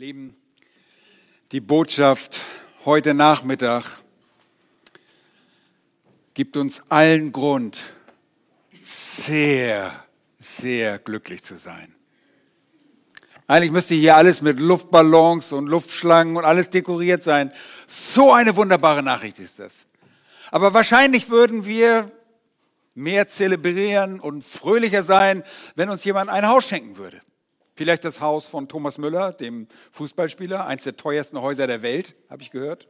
Lieben, die Botschaft heute Nachmittag gibt uns allen Grund, sehr, sehr glücklich zu sein. Eigentlich müsste hier alles mit Luftballons und Luftschlangen und alles dekoriert sein. So eine wunderbare Nachricht ist das. Aber wahrscheinlich würden wir mehr zelebrieren und fröhlicher sein, wenn uns jemand ein Haus schenken würde. Vielleicht das Haus von Thomas Müller, dem Fußballspieler, eines der teuersten Häuser der Welt, habe ich gehört.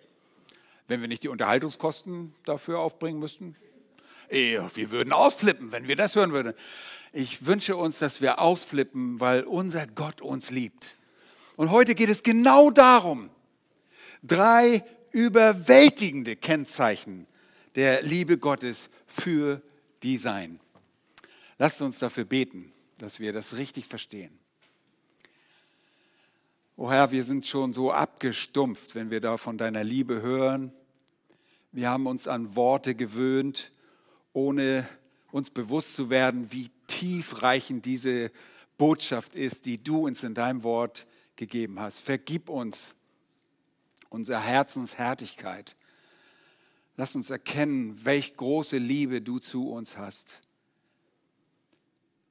Wenn wir nicht die Unterhaltungskosten dafür aufbringen müssten. Wir würden ausflippen, wenn wir das hören würden. Ich wünsche uns, dass wir ausflippen, weil unser Gott uns liebt. Und heute geht es genau darum, drei überwältigende Kennzeichen der Liebe Gottes für die Sein. Lasst uns dafür beten, dass wir das richtig verstehen. O Herr, wir sind schon so abgestumpft, wenn wir da von deiner Liebe hören. Wir haben uns an Worte gewöhnt, ohne uns bewusst zu werden, wie tiefreichend diese Botschaft ist, die du uns in deinem Wort gegeben hast. Vergib uns unsere Herzenshärtigkeit. Lass uns erkennen, welch große Liebe du zu uns hast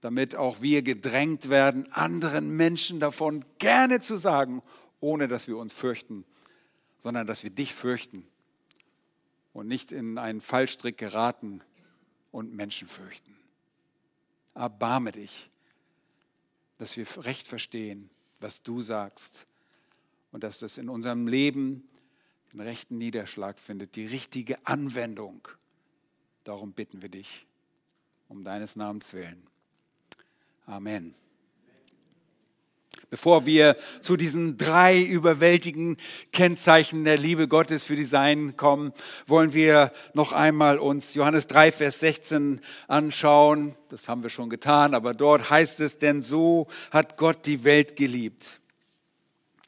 damit auch wir gedrängt werden, anderen Menschen davon gerne zu sagen, ohne dass wir uns fürchten, sondern dass wir dich fürchten und nicht in einen Fallstrick geraten und Menschen fürchten. Erbarme dich, dass wir recht verstehen, was du sagst und dass das in unserem Leben den rechten Niederschlag findet, die richtige Anwendung. Darum bitten wir dich, um deines Namens willen. Amen. Bevor wir zu diesen drei überwältigenden Kennzeichen der Liebe Gottes für die Seinen kommen, wollen wir noch einmal uns Johannes 3, Vers 16 anschauen. Das haben wir schon getan, aber dort heißt es, denn so hat Gott die Welt geliebt.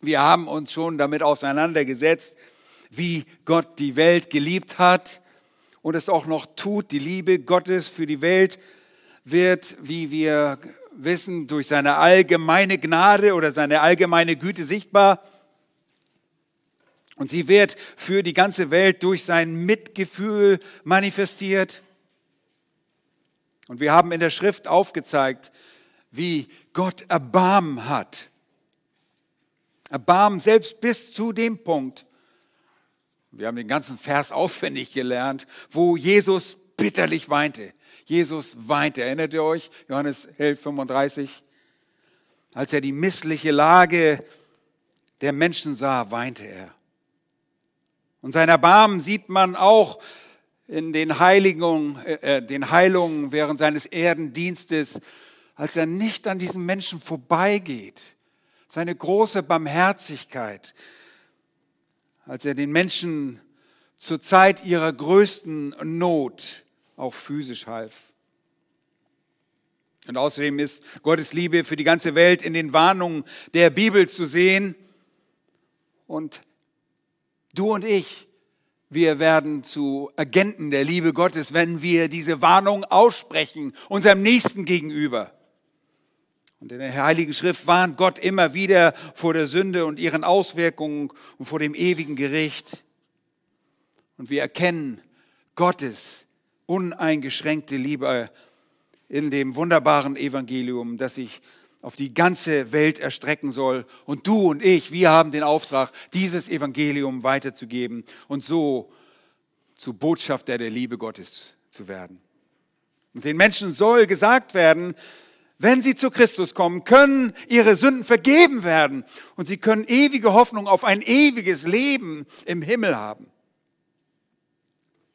Wir haben uns schon damit auseinandergesetzt, wie Gott die Welt geliebt hat und es auch noch tut. Die Liebe Gottes für die Welt wird, wie wir wissen, durch seine allgemeine Gnade oder seine allgemeine Güte sichtbar. Und sie wird für die ganze Welt durch sein Mitgefühl manifestiert. Und wir haben in der Schrift aufgezeigt, wie Gott Erbarmen hat. Erbarmen selbst bis zu dem Punkt, wir haben den ganzen Vers auswendig gelernt, wo Jesus bitterlich weinte. Jesus weinte. Erinnert ihr euch? Johannes 11, 35. Als er die missliche Lage der Menschen sah, weinte er. Und sein Erbarmen sieht man auch in den Heiligungen, äh, äh, den Heilungen während seines Erdendienstes, als er nicht an diesen Menschen vorbeigeht. Seine große Barmherzigkeit, als er den Menschen zur Zeit ihrer größten Not auch physisch half. Und außerdem ist Gottes Liebe für die ganze Welt in den Warnungen der Bibel zu sehen. Und du und ich, wir werden zu Agenten der Liebe Gottes, wenn wir diese Warnung aussprechen, unserem Nächsten gegenüber. Und in der Heiligen Schrift warnt Gott immer wieder vor der Sünde und ihren Auswirkungen und vor dem ewigen Gericht. Und wir erkennen Gottes uneingeschränkte Liebe in dem wunderbaren Evangelium, das sich auf die ganze Welt erstrecken soll. Und du und ich, wir haben den Auftrag, dieses Evangelium weiterzugeben und so zu Botschafter der Liebe Gottes zu werden. Und den Menschen soll gesagt werden, wenn sie zu Christus kommen, können ihre Sünden vergeben werden und sie können ewige Hoffnung auf ein ewiges Leben im Himmel haben.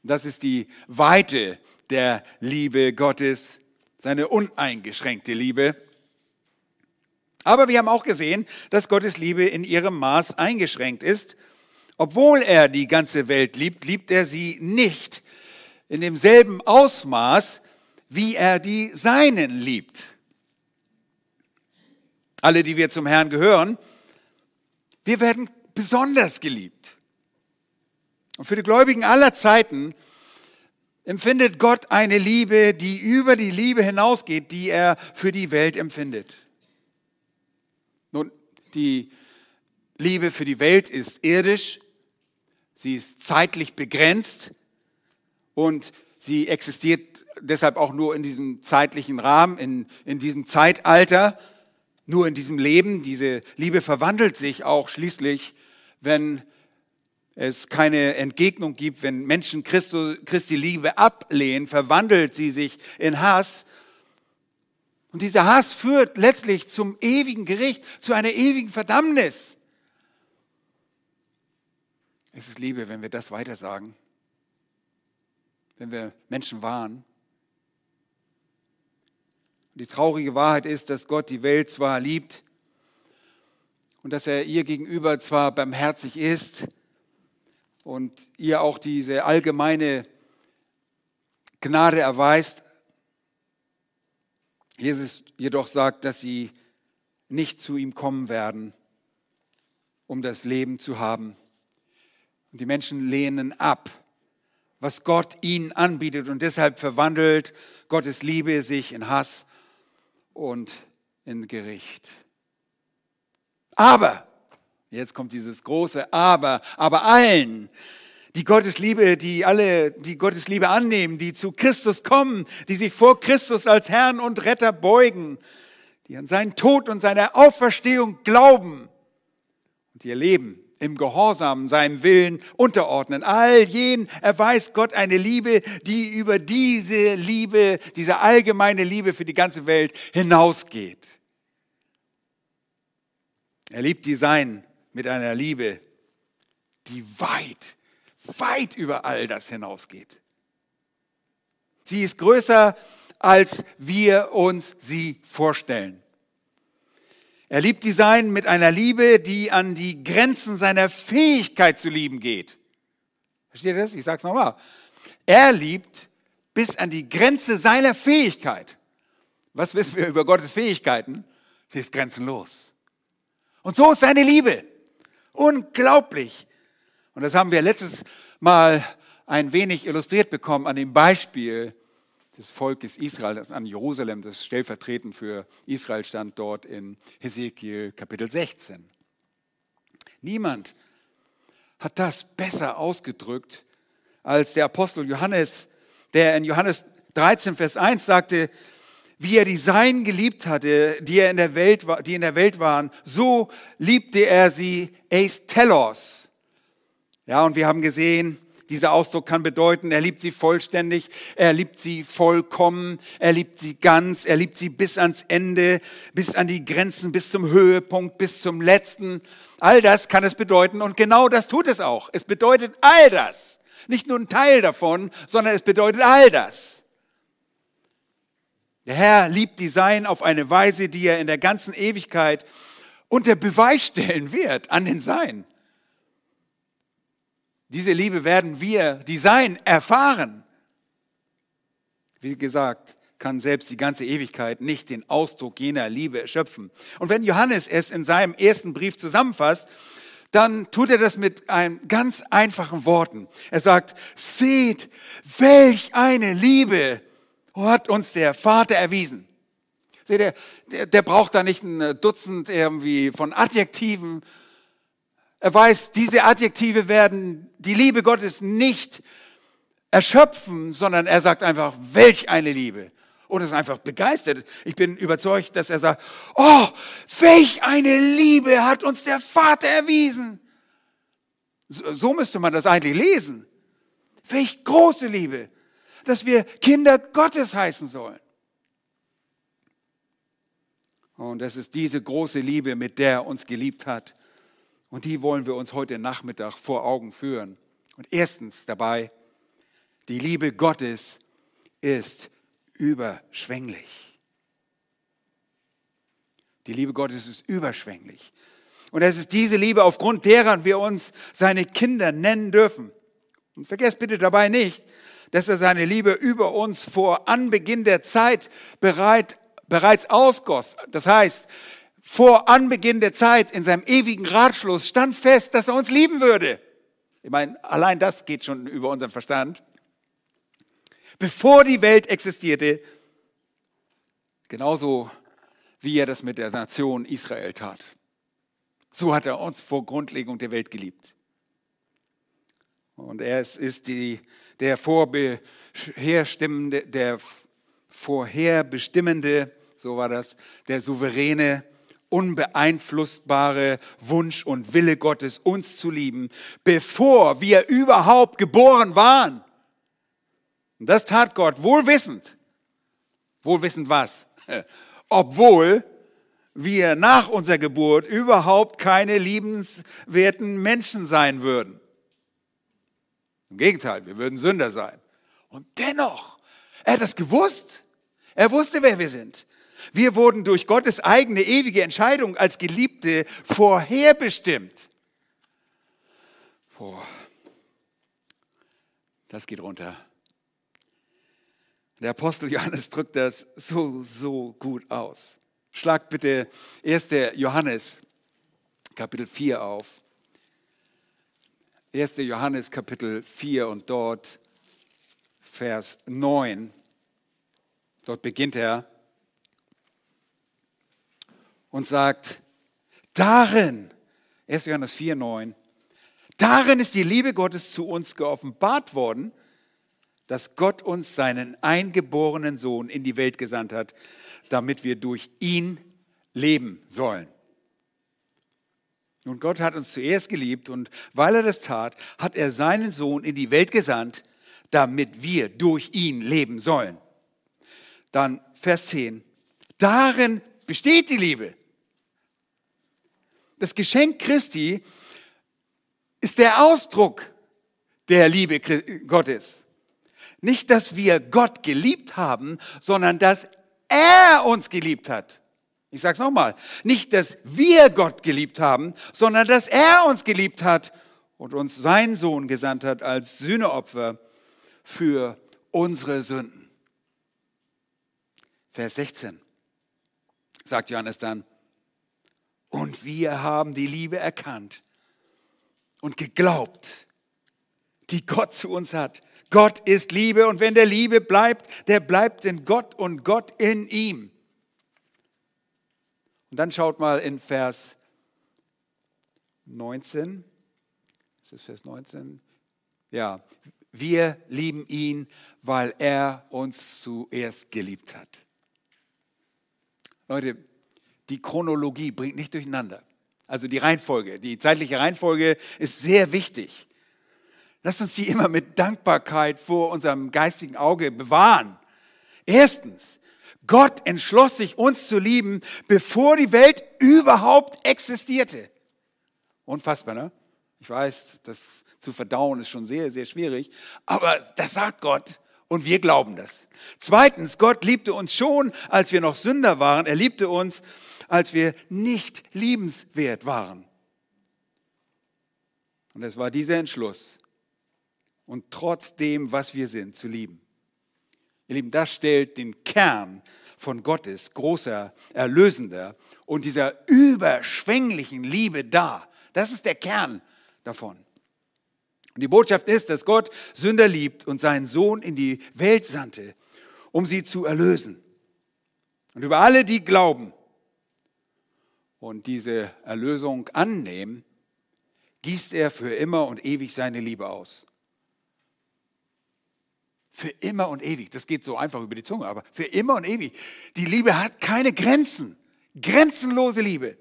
Das ist die Weite der Liebe Gottes, seine uneingeschränkte Liebe. Aber wir haben auch gesehen, dass Gottes Liebe in ihrem Maß eingeschränkt ist. Obwohl er die ganze Welt liebt, liebt er sie nicht in demselben Ausmaß, wie er die Seinen liebt. Alle, die wir zum Herrn gehören, wir werden besonders geliebt. Und für die Gläubigen aller Zeiten empfindet Gott eine Liebe, die über die Liebe hinausgeht, die er für die Welt empfindet. Nun, die Liebe für die Welt ist irdisch, sie ist zeitlich begrenzt und sie existiert deshalb auch nur in diesem zeitlichen Rahmen, in, in diesem Zeitalter, nur in diesem Leben. Diese Liebe verwandelt sich auch schließlich, wenn es keine Entgegnung gibt, wenn Menschen Christo, Christi Liebe ablehnen, verwandelt sie sich in Hass. Und dieser Hass führt letztlich zum ewigen Gericht, zu einer ewigen Verdammnis. Es ist Liebe, wenn wir das weitersagen, wenn wir Menschen warnen. Die traurige Wahrheit ist, dass Gott die Welt zwar liebt und dass er ihr gegenüber zwar barmherzig ist und ihr auch diese allgemeine Gnade erweist, Jesus jedoch sagt, dass sie nicht zu ihm kommen werden, um das Leben zu haben. Und die Menschen lehnen ab, was Gott ihnen anbietet. Und deshalb verwandelt Gottes Liebe sich in Hass und in Gericht. Aber, jetzt kommt dieses große Aber, aber allen, die Gottes Liebe, die alle, die Gottes Liebe annehmen, die zu Christus kommen, die sich vor Christus als Herrn und Retter beugen, die an seinen Tod und seine Auferstehung glauben und ihr Leben im Gehorsam seinem Willen unterordnen. All jenen erweist Gott eine Liebe, die über diese Liebe, diese allgemeine Liebe für die ganze Welt hinausgeht. Er liebt die Sein mit einer Liebe, die weit, weit über all das hinausgeht. Sie ist größer, als wir uns sie vorstellen. Er liebt die Sein mit einer Liebe, die an die Grenzen seiner Fähigkeit zu lieben geht. Versteht ihr das? Ich sage es nochmal. Er liebt bis an die Grenze seiner Fähigkeit. Was wissen wir über Gottes Fähigkeiten? Sie ist grenzenlos. Und so ist seine Liebe. Unglaublich. Und das haben wir letztes Mal ein wenig illustriert bekommen an dem Beispiel des Volkes Israel an Jerusalem, das stellvertretend für Israel stand dort in Hesekiel Kapitel 16. Niemand hat das besser ausgedrückt als der Apostel Johannes, der in Johannes 13, Vers 1 sagte, wie er die Seinen geliebt hatte, die, er in der Welt, die in der Welt waren, so liebte er sie eis telos. Ja, und wir haben gesehen, dieser Ausdruck kann bedeuten, er liebt sie vollständig, er liebt sie vollkommen, er liebt sie ganz, er liebt sie bis ans Ende, bis an die Grenzen, bis zum Höhepunkt, bis zum letzten. All das kann es bedeuten und genau das tut es auch. Es bedeutet all das. Nicht nur ein Teil davon, sondern es bedeutet all das. Der Herr liebt die Sein auf eine Weise, die er in der ganzen Ewigkeit unter Beweis stellen wird an den Sein. Diese Liebe werden wir, die sein, erfahren. Wie gesagt, kann selbst die ganze Ewigkeit nicht den Ausdruck jener Liebe erschöpfen. Und wenn Johannes es in seinem ersten Brief zusammenfasst, dann tut er das mit einem ganz einfachen Worten. Er sagt, seht, welch eine Liebe hat uns der Vater erwiesen. Seht ihr, der, der braucht da nicht ein Dutzend irgendwie von Adjektiven, er weiß, diese Adjektive werden die Liebe Gottes nicht erschöpfen, sondern er sagt einfach, welch eine Liebe. Und ist einfach begeistert. Ich bin überzeugt, dass er sagt, oh, welch eine Liebe hat uns der Vater erwiesen. So müsste man das eigentlich lesen. Welch große Liebe, dass wir Kinder Gottes heißen sollen. Und es ist diese große Liebe, mit der er uns geliebt hat. Und die wollen wir uns heute Nachmittag vor Augen führen. Und erstens dabei, die Liebe Gottes ist überschwänglich. Die Liebe Gottes ist überschwänglich. Und es ist diese Liebe, aufgrund deren wir uns seine Kinder nennen dürfen. Und vergesst bitte dabei nicht, dass er seine Liebe über uns vor Anbeginn der Zeit bereit, bereits ausgoss. Das heißt, vor Anbeginn der Zeit in seinem ewigen Ratschluss stand fest, dass er uns lieben würde. Ich meine, allein das geht schon über unseren Verstand. Bevor die Welt existierte, genauso wie er das mit der Nation Israel tat. So hat er uns vor Grundlegung der Welt geliebt. Und er ist die, der vorherstimmende, der vorherbestimmende, so war das, der souveräne, unbeeinflussbare Wunsch und Wille Gottes, uns zu lieben, bevor wir überhaupt geboren waren. Und das tat Gott wohlwissend. Wohlwissend was? Obwohl wir nach unserer Geburt überhaupt keine liebenswerten Menschen sein würden. Im Gegenteil, wir würden Sünder sein. Und dennoch, er hat das gewusst. Er wusste, wer wir sind. Wir wurden durch Gottes eigene ewige Entscheidung als Geliebte vorherbestimmt. Boah, das geht runter. Der Apostel Johannes drückt das so, so gut aus. Schlagt bitte 1. Johannes Kapitel 4 auf. 1. Johannes Kapitel 4 und dort Vers 9. Dort beginnt er und sagt, darin, 1. Johannes 4, 9, darin ist die Liebe Gottes zu uns geoffenbart worden, dass Gott uns seinen eingeborenen Sohn in die Welt gesandt hat, damit wir durch ihn leben sollen. Nun, Gott hat uns zuerst geliebt und weil er das tat, hat er seinen Sohn in die Welt gesandt, damit wir durch ihn leben sollen. Dann Vers 10. Darin besteht die Liebe. Das Geschenk Christi ist der Ausdruck der Liebe Gottes. Nicht, dass wir Gott geliebt haben, sondern dass er uns geliebt hat. Ich sage es nochmal. Nicht, dass wir Gott geliebt haben, sondern dass er uns geliebt hat und uns seinen Sohn gesandt hat als Sühneopfer für unsere Sünden. Vers 16 sagt Johannes dann, und wir haben die Liebe erkannt und geglaubt, die Gott zu uns hat. Gott ist Liebe und wenn der Liebe bleibt, der bleibt in Gott und Gott in ihm. Und dann schaut mal in Vers 19. Ist das Vers 19? Ja, wir lieben ihn, weil er uns zuerst geliebt hat. Leute, die Chronologie bringt nicht durcheinander. Also die Reihenfolge, die zeitliche Reihenfolge ist sehr wichtig. Lasst uns die immer mit Dankbarkeit vor unserem geistigen Auge bewahren. Erstens, Gott entschloss sich, uns zu lieben, bevor die Welt überhaupt existierte. Unfassbar, ne? Ich weiß, das zu verdauen ist schon sehr, sehr schwierig, aber das sagt Gott und wir glauben das. Zweitens, Gott liebte uns schon, als wir noch Sünder waren. Er liebte uns, als wir nicht liebenswert waren. Und es war dieser Entschluss, und trotzdem, was wir sind, zu lieben. Ihr Lieben, das stellt den Kern von Gottes großer, erlösender und dieser überschwänglichen Liebe dar. Das ist der Kern davon. Und die Botschaft ist, dass Gott Sünder liebt und seinen Sohn in die Welt sandte, um sie zu erlösen. Und über alle, die glauben, und diese Erlösung annehmen, gießt er für immer und ewig seine Liebe aus. Für immer und ewig. Das geht so einfach über die Zunge, aber für immer und ewig. Die Liebe hat keine Grenzen. Grenzenlose Liebe.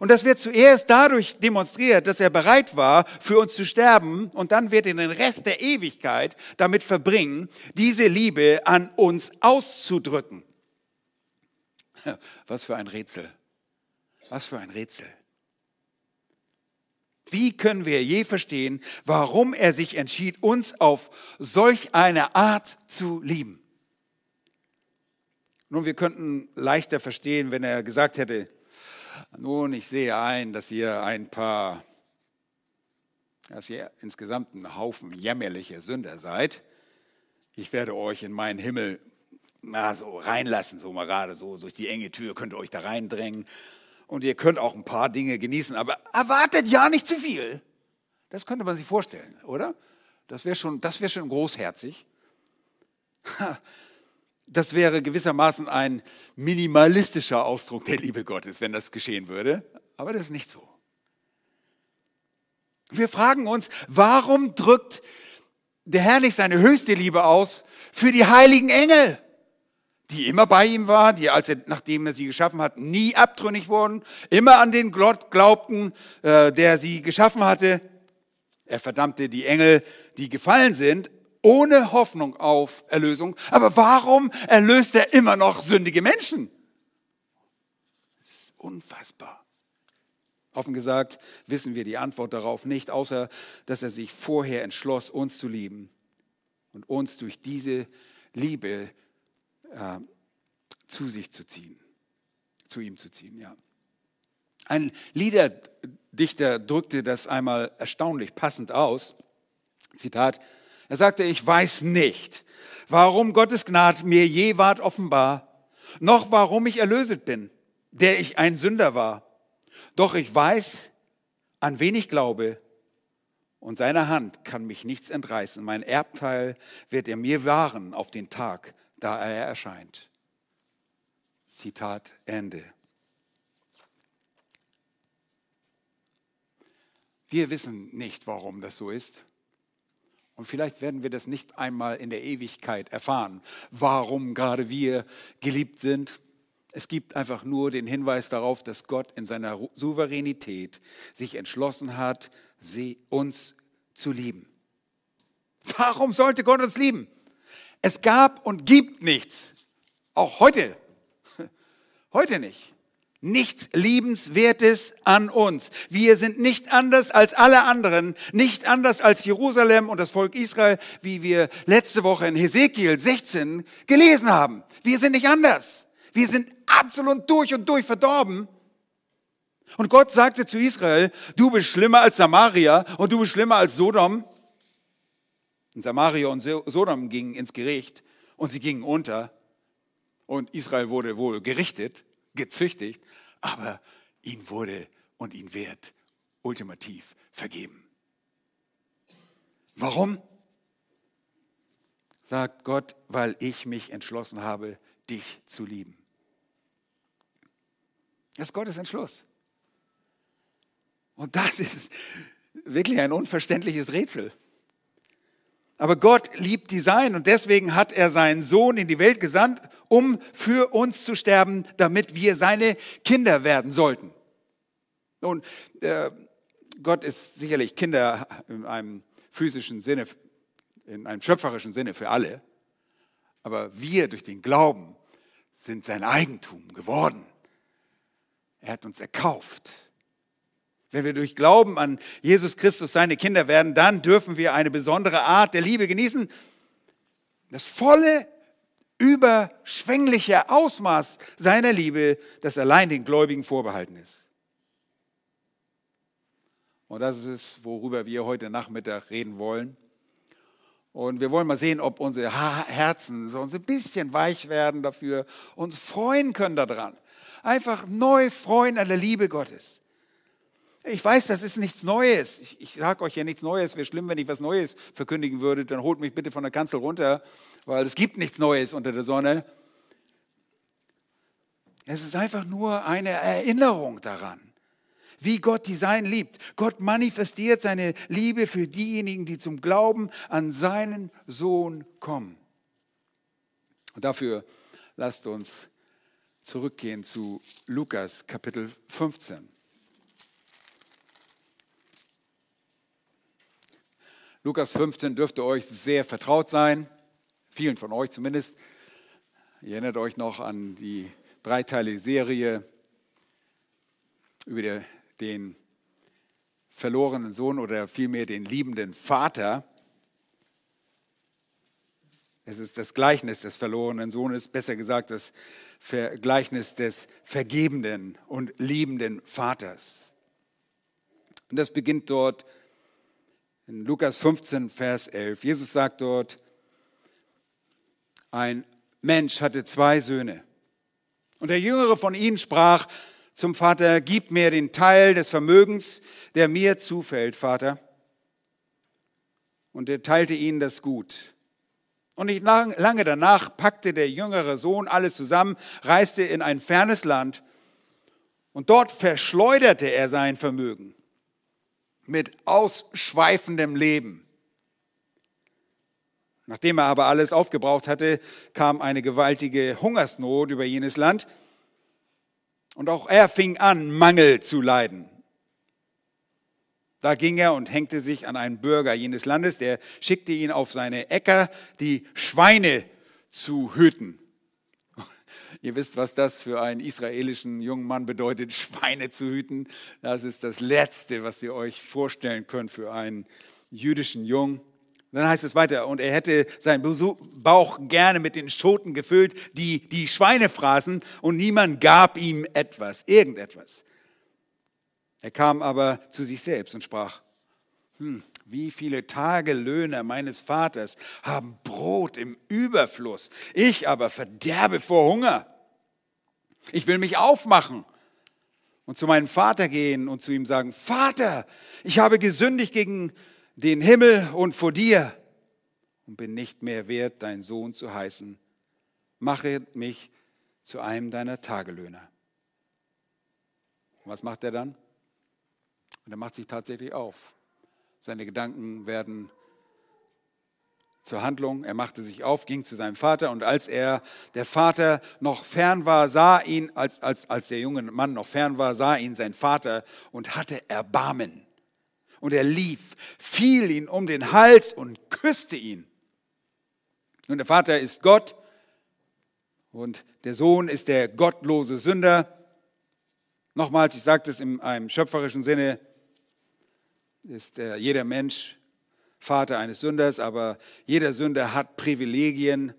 Und das wird zuerst dadurch demonstriert, dass er bereit war, für uns zu sterben und dann wird er den Rest der Ewigkeit damit verbringen, diese Liebe an uns auszudrücken. Was für ein Rätsel. Was für ein Rätsel. Wie können wir je verstehen, warum er sich entschied, uns auf solch eine Art zu lieben? Nun, wir könnten leichter verstehen, wenn er gesagt hätte, nun, ich sehe ein, dass ihr ein paar, dass ihr insgesamt ein Haufen jämmerliche Sünder seid. Ich werde euch in meinen Himmel na, so reinlassen, so mal gerade so durch die enge Tür könnt ihr euch da reindrängen und ihr könnt auch ein paar Dinge genießen, aber erwartet ja nicht zu viel. Das könnte man sich vorstellen, oder? Das wäre schon, wäre schon großherzig. Das wäre gewissermaßen ein minimalistischer Ausdruck der Liebe Gottes, wenn das geschehen würde. Aber das ist nicht so. wir fragen uns, warum drückt der Herr nicht seine höchste Liebe aus für die heiligen Engel, die immer bei ihm waren, die, als er, nachdem er sie geschaffen hat, nie abtrünnig wurden, immer an den Gott glaubten, äh, der sie geschaffen hatte. Er verdammte die Engel, die gefallen sind, ohne Hoffnung auf Erlösung. Aber warum erlöst er immer noch sündige Menschen? Das ist unfassbar. Offen gesagt wissen wir die Antwort darauf nicht, außer dass er sich vorher entschloss, uns zu lieben und uns durch diese Liebe äh, zu sich zu ziehen, zu ihm zu ziehen. Ja. Ein Liederdichter drückte das einmal erstaunlich passend aus. Zitat, er sagte, ich weiß nicht, warum Gottes Gnade mir je ward offenbar, noch warum ich erlöset bin, der ich ein Sünder war. Doch ich weiß, an wen ich glaube, und seine Hand kann mich nichts entreißen. Mein Erbteil wird er mir wahren auf den Tag, da er erscheint. Zitat Ende. Wir wissen nicht, warum das so ist. Und vielleicht werden wir das nicht einmal in der Ewigkeit erfahren, warum gerade wir geliebt sind. Es gibt einfach nur den Hinweis darauf, dass Gott in seiner Souveränität sich entschlossen hat, sie uns zu lieben. Warum sollte Gott uns lieben? Es gab und gibt nichts, auch heute, heute nicht, nichts Liebenswertes an uns. Wir sind nicht anders als alle anderen, nicht anders als Jerusalem und das Volk Israel, wie wir letzte Woche in Hesekiel 16 gelesen haben. Wir sind nicht anders. Wir sind absolut durch und durch verdorben. Und Gott sagte zu Israel, du bist schlimmer als Samaria und du bist schlimmer als Sodom. Und Samaria und Sodom gingen ins Gericht und sie gingen unter. Und Israel wurde wohl gerichtet, gezüchtigt, aber ihn wurde und ihn wird ultimativ vergeben. Warum? Sagt Gott, weil ich mich entschlossen habe, dich zu lieben. Das ist Gottes Entschluss. Und das ist wirklich ein unverständliches Rätsel. Aber Gott liebt die Sein und deswegen hat er seinen Sohn in die Welt gesandt, um für uns zu sterben, damit wir seine Kinder werden sollten. Nun, äh, Gott ist sicherlich Kinder in einem physischen Sinne, in einem schöpferischen Sinne für alle. Aber wir durch den Glauben sind sein Eigentum geworden. Er hat uns erkauft. Wenn wir durch Glauben an Jesus Christus seine Kinder werden, dann dürfen wir eine besondere Art der Liebe genießen. Das volle, überschwängliche Ausmaß seiner Liebe, das allein den Gläubigen vorbehalten ist. Und das ist, worüber wir heute Nachmittag reden wollen. Und wir wollen mal sehen, ob unsere Herzen so ein bisschen weich werden dafür, uns freuen können daran. Einfach neu freuen an der Liebe Gottes. Ich weiß, das ist nichts Neues. Ich, ich sage euch ja nichts Neues. Wäre schlimm, wenn ich was Neues verkündigen würde. Dann holt mich bitte von der Kanzel runter, weil es gibt nichts Neues unter der Sonne. Es ist einfach nur eine Erinnerung daran, wie Gott die Seinen liebt. Gott manifestiert seine Liebe für diejenigen, die zum Glauben an seinen Sohn kommen. Und dafür lasst uns zurückgehen zu Lukas Kapitel 15. Lukas 15 dürfte euch sehr vertraut sein, vielen von euch zumindest. Ihr erinnert euch noch an die dreiteilige Serie über den verlorenen Sohn oder vielmehr den liebenden Vater. Es ist das Gleichnis des verlorenen Sohnes, besser gesagt das Gleichnis des vergebenden und liebenden Vaters. Und das beginnt dort in Lukas 15, Vers 11. Jesus sagt dort, ein Mensch hatte zwei Söhne. Und der jüngere von ihnen sprach zum Vater, gib mir den Teil des Vermögens, der mir zufällt, Vater. Und er teilte ihnen das Gut. Und nicht lange danach packte der jüngere Sohn alles zusammen, reiste in ein fernes Land und dort verschleuderte er sein Vermögen. Mit ausschweifendem Leben. Nachdem er aber alles aufgebraucht hatte, kam eine gewaltige Hungersnot über jenes Land. Und auch er fing an, Mangel zu leiden. Da ging er und hängte sich an einen Bürger jenes Landes, der schickte ihn auf seine Äcker, die Schweine zu hüten. Ihr wisst, was das für einen israelischen jungen Mann bedeutet, Schweine zu hüten. Das ist das Letzte, was ihr euch vorstellen könnt für einen jüdischen Jungen. Dann heißt es weiter, und er hätte seinen Bauch gerne mit den Schoten gefüllt, die die Schweine fraßen, und niemand gab ihm etwas, irgendetwas. Er kam aber zu sich selbst und sprach, hm, wie viele Tagelöhner meines Vaters haben Brot im Überfluss, ich aber verderbe vor Hunger. Ich will mich aufmachen und zu meinem Vater gehen und zu ihm sagen, Vater, ich habe gesündigt gegen den Himmel und vor dir und bin nicht mehr wert, dein Sohn zu heißen. Mache mich zu einem deiner Tagelöhner. was macht er dann? Und er macht sich tatsächlich auf. Seine Gedanken werden zur Handlung. Er machte sich auf, ging zu seinem Vater und als er, der Vater noch fern war, sah ihn, als, als, als der junge Mann noch fern war, sah ihn sein Vater und hatte Erbarmen. Und er lief, fiel ihn um den Hals und küsste ihn. Und der Vater ist Gott und der Sohn ist der gottlose Sünder. Nochmals, ich sage das in einem schöpferischen Sinne, ist äh, jeder Mensch Vater eines Sünders, aber jeder Sünder hat Privilegien,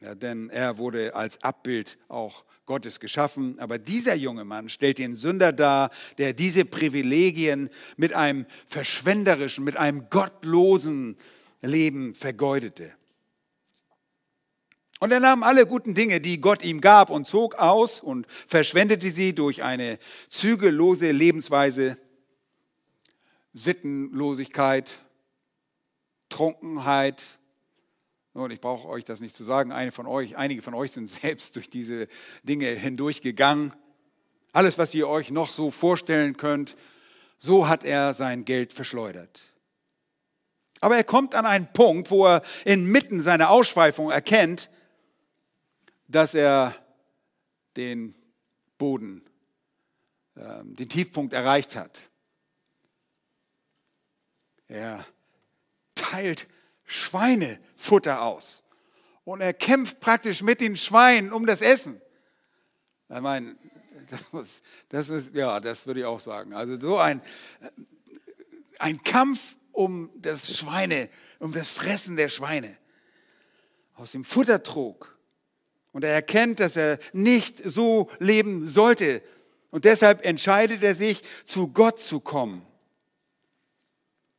ja, denn er wurde als Abbild auch Gottes geschaffen. Aber dieser junge Mann stellt den Sünder dar, der diese Privilegien mit einem verschwenderischen, mit einem gottlosen Leben vergeudete. Und er nahm alle guten Dinge, die Gott ihm gab, und zog aus und verschwendete sie durch eine zügellose Lebensweise, Sittenlosigkeit, Trunkenheit, und ich brauche euch das nicht zu sagen, eine von euch, einige von euch sind selbst durch diese Dinge hindurchgegangen. Alles, was ihr euch noch so vorstellen könnt, so hat er sein Geld verschleudert. Aber er kommt an einen Punkt, wo er inmitten seiner Ausschweifung erkennt, dass er den Boden, ähm, den Tiefpunkt erreicht hat. Er teilt Schweinefutter aus. Und er kämpft praktisch mit den Schweinen um das Essen. Ich meine, das, das ist, ja, das würde ich auch sagen. Also so ein, ein Kampf um das Schweine, um das Fressen der Schweine. Aus dem Futtertrog. Und er erkennt, dass er nicht so leben sollte. Und deshalb entscheidet er sich, zu Gott zu kommen.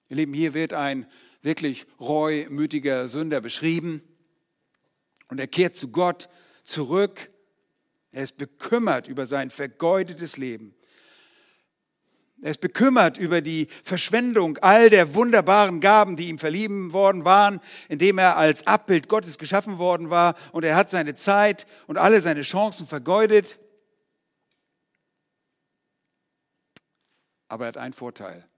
Ihr Lieben, hier wird ein wirklich reumütiger Sünder beschrieben. Und er kehrt zu Gott zurück. Er ist bekümmert über sein vergeudetes Leben. Er ist bekümmert über die Verschwendung all der wunderbaren Gaben, die ihm verlieben worden waren, indem er als Abbild Gottes geschaffen worden war. Und er hat seine Zeit und alle seine Chancen vergeudet. Aber er hat einen Vorteil.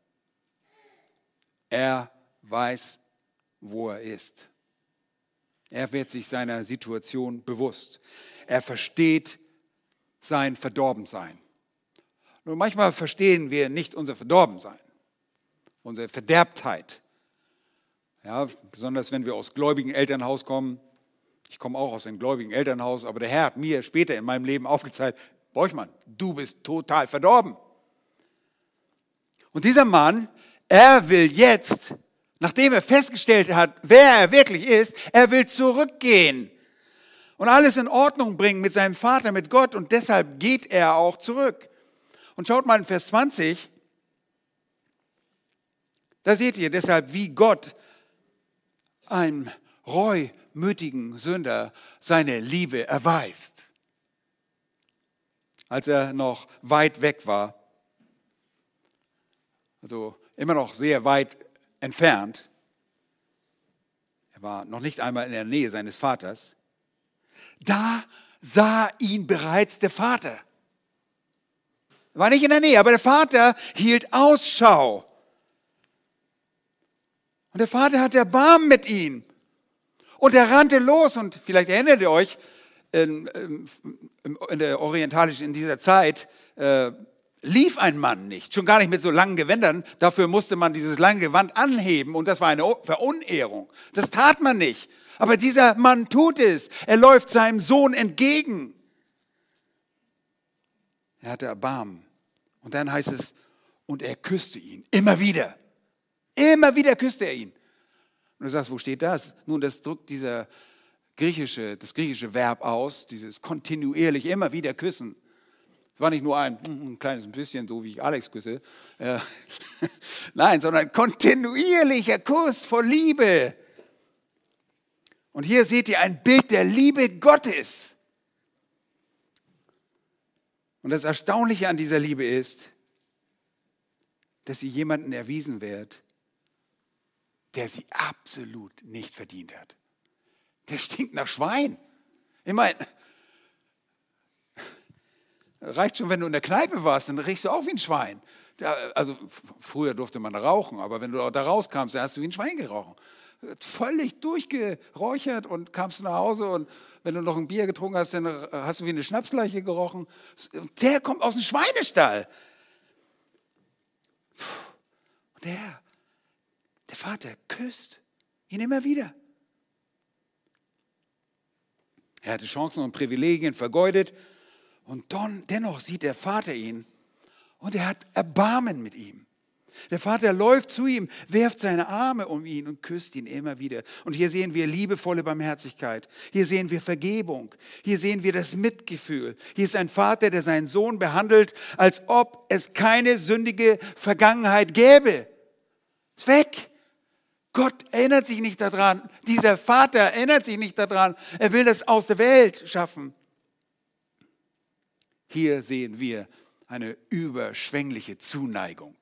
Er weiß, wo er ist. Er wird sich seiner Situation bewusst. Er versteht sein Verdorbensein. Nur manchmal verstehen wir nicht unser Verdorbensein, unsere Verderbtheit. Ja, besonders wenn wir aus gläubigen Elternhaus kommen. Ich komme auch aus einem gläubigen Elternhaus, aber der Herr hat mir später in meinem Leben aufgezeigt, Borchmann, du bist total verdorben. Und dieser Mann, er will jetzt nachdem er festgestellt hat, wer er wirklich ist, er will zurückgehen und alles in Ordnung bringen mit seinem Vater, mit Gott und deshalb geht er auch zurück. Und schaut mal in Vers 20, da seht ihr deshalb, wie Gott einem reumütigen Sünder seine Liebe erweist. Als er noch weit weg war, also immer noch sehr weit entfernt. Er war noch nicht einmal in der Nähe seines Vaters. Da sah ihn bereits der Vater. War nicht in der Nähe, aber der Vater hielt Ausschau. Und der Vater hatte Erbarmen mit ihm. Und er rannte los und vielleicht erinnert ihr euch, in, in der orientalischen, in dieser Zeit, äh, lief ein Mann nicht, schon gar nicht mit so langen Gewändern. Dafür musste man dieses lange Gewand anheben und das war eine Verunehrung. Das tat man nicht. Aber dieser Mann tut es. Er läuft seinem Sohn entgegen. Er hatte Erbarmen. Und dann heißt es, und er küsste ihn. Immer wieder. Immer wieder küsste er ihn. Und du sagst, wo steht das? Nun, das drückt dieser griechische, das griechische Verb aus, dieses kontinuierlich immer wieder küssen. Es war nicht nur ein, ein kleines bisschen, so wie ich Alex küsse. Äh, Nein, sondern kontinuierlicher Kuss vor Liebe. Und hier seht ihr ein Bild der Liebe Gottes. Und das Erstaunliche an dieser Liebe ist, dass sie jemanden erwiesen wird, der sie absolut nicht verdient hat. Der stinkt nach Schwein. Ich meine, reicht schon, wenn du in der Kneipe warst, dann riechst du auch wie ein Schwein. Also früher durfte man rauchen, aber wenn du da rauskamst, dann hast du wie ein Schwein gerochen. Völlig durchgeräuchert und kamst nach Hause und wenn du noch ein Bier getrunken hast, dann hast du wie eine Schnapsleiche gerochen. Der kommt aus dem Schweinestall. Und der, der Vater küsst ihn immer wieder. Er hatte Chancen und Privilegien vergeudet und dann, dennoch sieht der Vater ihn und er hat Erbarmen mit ihm. Der Vater läuft zu ihm, werft seine Arme um ihn und küsst ihn immer wieder. Und hier sehen wir liebevolle Barmherzigkeit. Hier sehen wir Vergebung. Hier sehen wir das Mitgefühl. Hier ist ein Vater, der seinen Sohn behandelt, als ob es keine sündige Vergangenheit gäbe. Ist weg. Gott erinnert sich nicht daran. Dieser Vater erinnert sich nicht daran. Er will das aus der Welt schaffen. Hier sehen wir eine überschwängliche Zuneigung.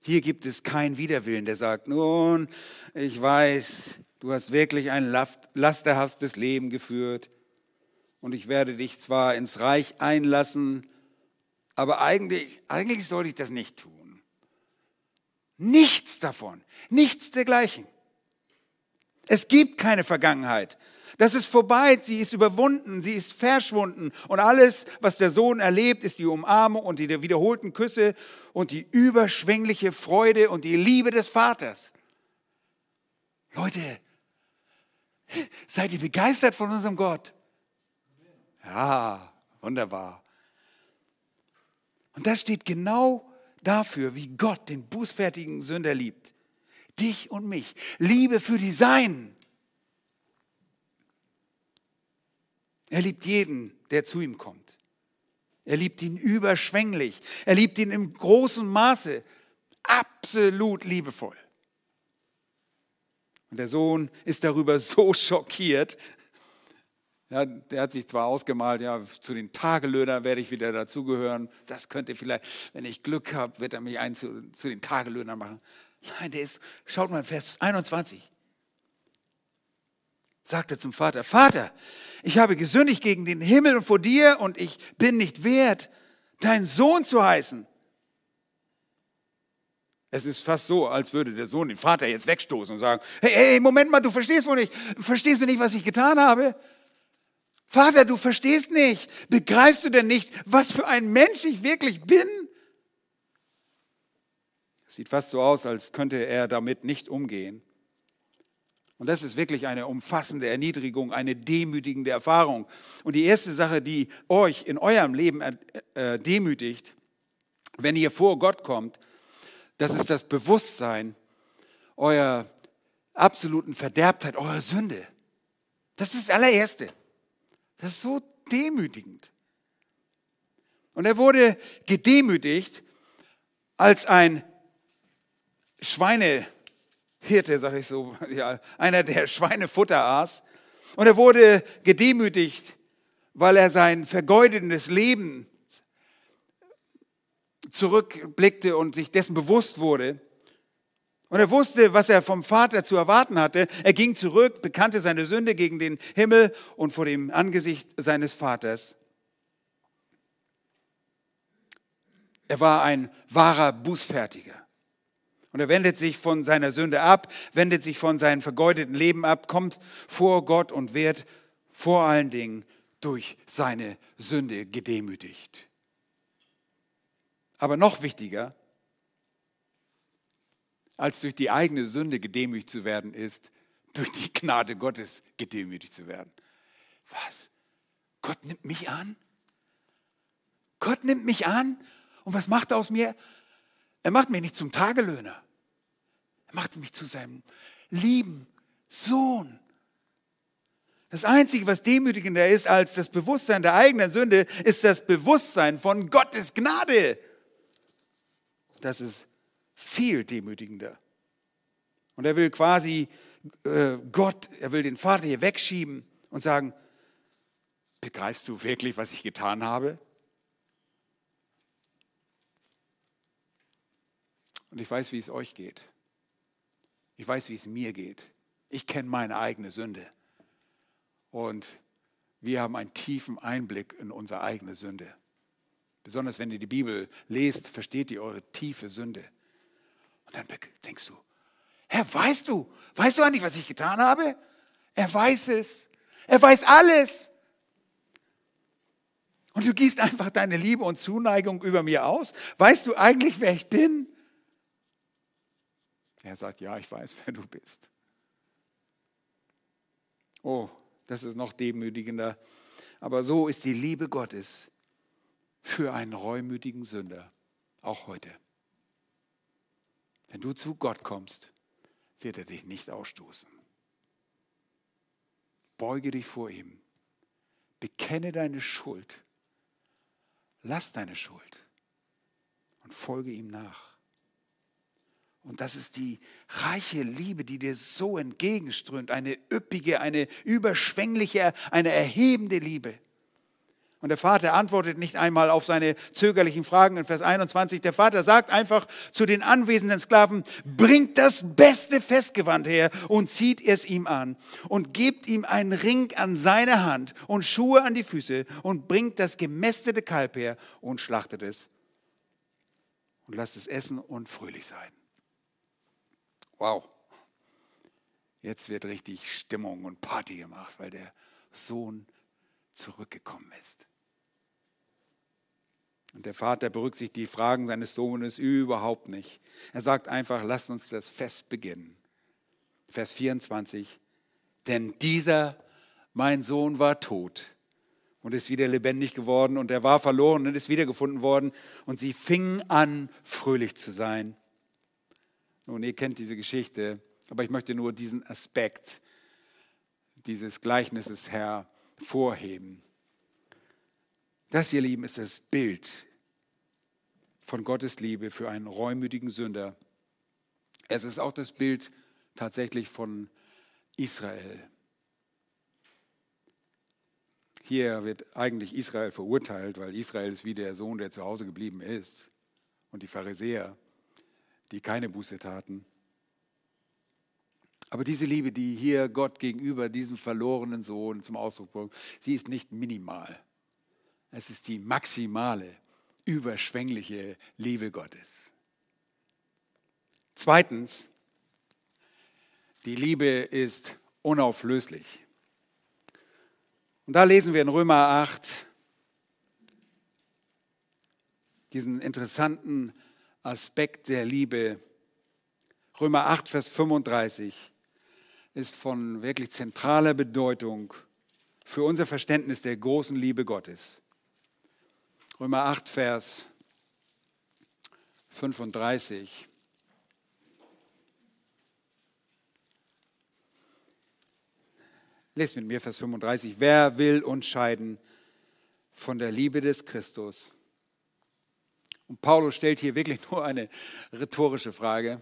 Hier gibt es keinen Widerwillen, der sagt, nun, ich weiß, du hast wirklich ein lasterhaftes Leben geführt und ich werde dich zwar ins Reich einlassen, aber eigentlich, eigentlich sollte ich das nicht tun. Nichts davon, nichts dergleichen. Es gibt keine Vergangenheit. Das ist vorbei, sie ist überwunden, sie ist verschwunden. Und alles, was der Sohn erlebt, ist die Umarmung und die wiederholten Küsse und die überschwängliche Freude und die Liebe des Vaters. Leute, seid ihr begeistert von unserem Gott? Ja, wunderbar. Und das steht genau dafür, wie Gott den bußfertigen Sünder liebt. Dich und mich. Liebe für die Seinen. Er liebt jeden, der zu ihm kommt. Er liebt ihn überschwänglich. Er liebt ihn im großen Maße. Absolut liebevoll. Und der Sohn ist darüber so schockiert, ja, der hat sich zwar ausgemalt, ja, zu den Tagelöhnern werde ich wieder dazugehören. Das könnte vielleicht, wenn ich Glück habe, wird er mich ein zu, zu den Tagelöhnern machen. Nein, der ist, schaut mal, Vers 21. Sagt er zum Vater, Vater, ich habe gesündigt gegen den Himmel und vor dir und ich bin nicht wert, dein Sohn zu heißen. Es ist fast so, als würde der Sohn den Vater jetzt wegstoßen und sagen, hey, hey, Moment mal, du verstehst wohl nicht, verstehst du nicht, was ich getan habe? Vater, du verstehst nicht. Begreifst du denn nicht, was für ein Mensch ich wirklich bin? Sieht fast so aus, als könnte er damit nicht umgehen. Und das ist wirklich eine umfassende Erniedrigung, eine demütigende Erfahrung. Und die erste Sache, die euch in eurem Leben äh, demütigt, wenn ihr vor Gott kommt, das ist das Bewusstsein eurer absoluten Verderbtheit, eurer Sünde. Das ist das allererste. Das ist so demütigend. Und er wurde gedemütigt als ein Schweinehirte, sage ich so, ja, einer, der Schweinefutter aß. Und er wurde gedemütigt, weil er sein vergeudetes Leben zurückblickte und sich dessen bewusst wurde. Und er wusste, was er vom Vater zu erwarten hatte. Er ging zurück, bekannte seine Sünde gegen den Himmel und vor dem Angesicht seines Vaters. Er war ein wahrer Bußfertiger. Und er wendet sich von seiner Sünde ab, wendet sich von seinem vergeudeten Leben ab, kommt vor Gott und wird vor allen Dingen durch seine Sünde gedemütigt. Aber noch wichtiger, als durch die eigene Sünde gedemütigt zu werden, ist, durch die Gnade Gottes gedemütigt zu werden. Was? Gott nimmt mich an? Gott nimmt mich an? Und was macht er aus mir? Er macht mich nicht zum Tagelöhner. Er macht mich zu seinem lieben Sohn. Das Einzige, was demütigender ist als das Bewusstsein der eigenen Sünde, ist das Bewusstsein von Gottes Gnade. Das ist viel demütigender. Und er will quasi äh, Gott, er will den Vater hier wegschieben und sagen, begreifst du wirklich, was ich getan habe? Und ich weiß, wie es euch geht. Ich weiß, wie es mir geht. Ich kenne meine eigene Sünde. Und wir haben einen tiefen Einblick in unsere eigene Sünde. Besonders wenn ihr die Bibel lest, versteht ihr eure tiefe Sünde. Und dann denkst du, Herr, weißt du, weißt du eigentlich, was ich getan habe? Er weiß es. Er weiß alles. Und du gießt einfach deine Liebe und Zuneigung über mir aus. Weißt du eigentlich, wer ich bin? Er sagt, ja, ich weiß, wer du bist. Oh, das ist noch demütigender. Aber so ist die Liebe Gottes für einen reumütigen Sünder, auch heute. Wenn du zu Gott kommst, wird er dich nicht ausstoßen. Beuge dich vor ihm. Bekenne deine Schuld. Lass deine Schuld und folge ihm nach. Und das ist die reiche Liebe, die dir so entgegenströmt. Eine üppige, eine überschwängliche, eine erhebende Liebe. Und der Vater antwortet nicht einmal auf seine zögerlichen Fragen in Vers 21. Der Vater sagt einfach zu den anwesenden Sklaven, bringt das beste Festgewand her und zieht es ihm an und gebt ihm einen Ring an seine Hand und Schuhe an die Füße und bringt das gemästete Kalb her und schlachtet es und lasst es essen und fröhlich sein. Wow. Jetzt wird richtig Stimmung und Party gemacht, weil der Sohn zurückgekommen ist. Und der Vater berücksichtigt die Fragen seines Sohnes überhaupt nicht. Er sagt einfach, lasst uns das Fest beginnen. Vers 24. Denn dieser, mein Sohn, war tot und ist wieder lebendig geworden und er war verloren und ist wiedergefunden worden und sie fingen an, fröhlich zu sein. Nun, ihr kennt diese Geschichte, aber ich möchte nur diesen Aspekt dieses Gleichnisses hervorheben. Das, ihr Lieben, ist das Bild von Gottes Liebe für einen reumütigen Sünder. Es ist auch das Bild tatsächlich von Israel. Hier wird eigentlich Israel verurteilt, weil Israel ist wie der Sohn, der zu Hause geblieben ist. Und die Pharisäer, die keine Buße taten. Aber diese Liebe, die hier Gott gegenüber diesem verlorenen Sohn zum Ausdruck bringt, sie ist nicht minimal. Es ist die maximale, überschwängliche Liebe Gottes. Zweitens, die Liebe ist unauflöslich. Und da lesen wir in Römer 8 diesen interessanten Aspekt der Liebe. Römer 8, Vers 35 ist von wirklich zentraler Bedeutung für unser Verständnis der großen Liebe Gottes. Römer 8, Vers 35. Lest mit mir Vers 35. Wer will uns scheiden von der Liebe des Christus? Und Paulus stellt hier wirklich nur eine rhetorische Frage.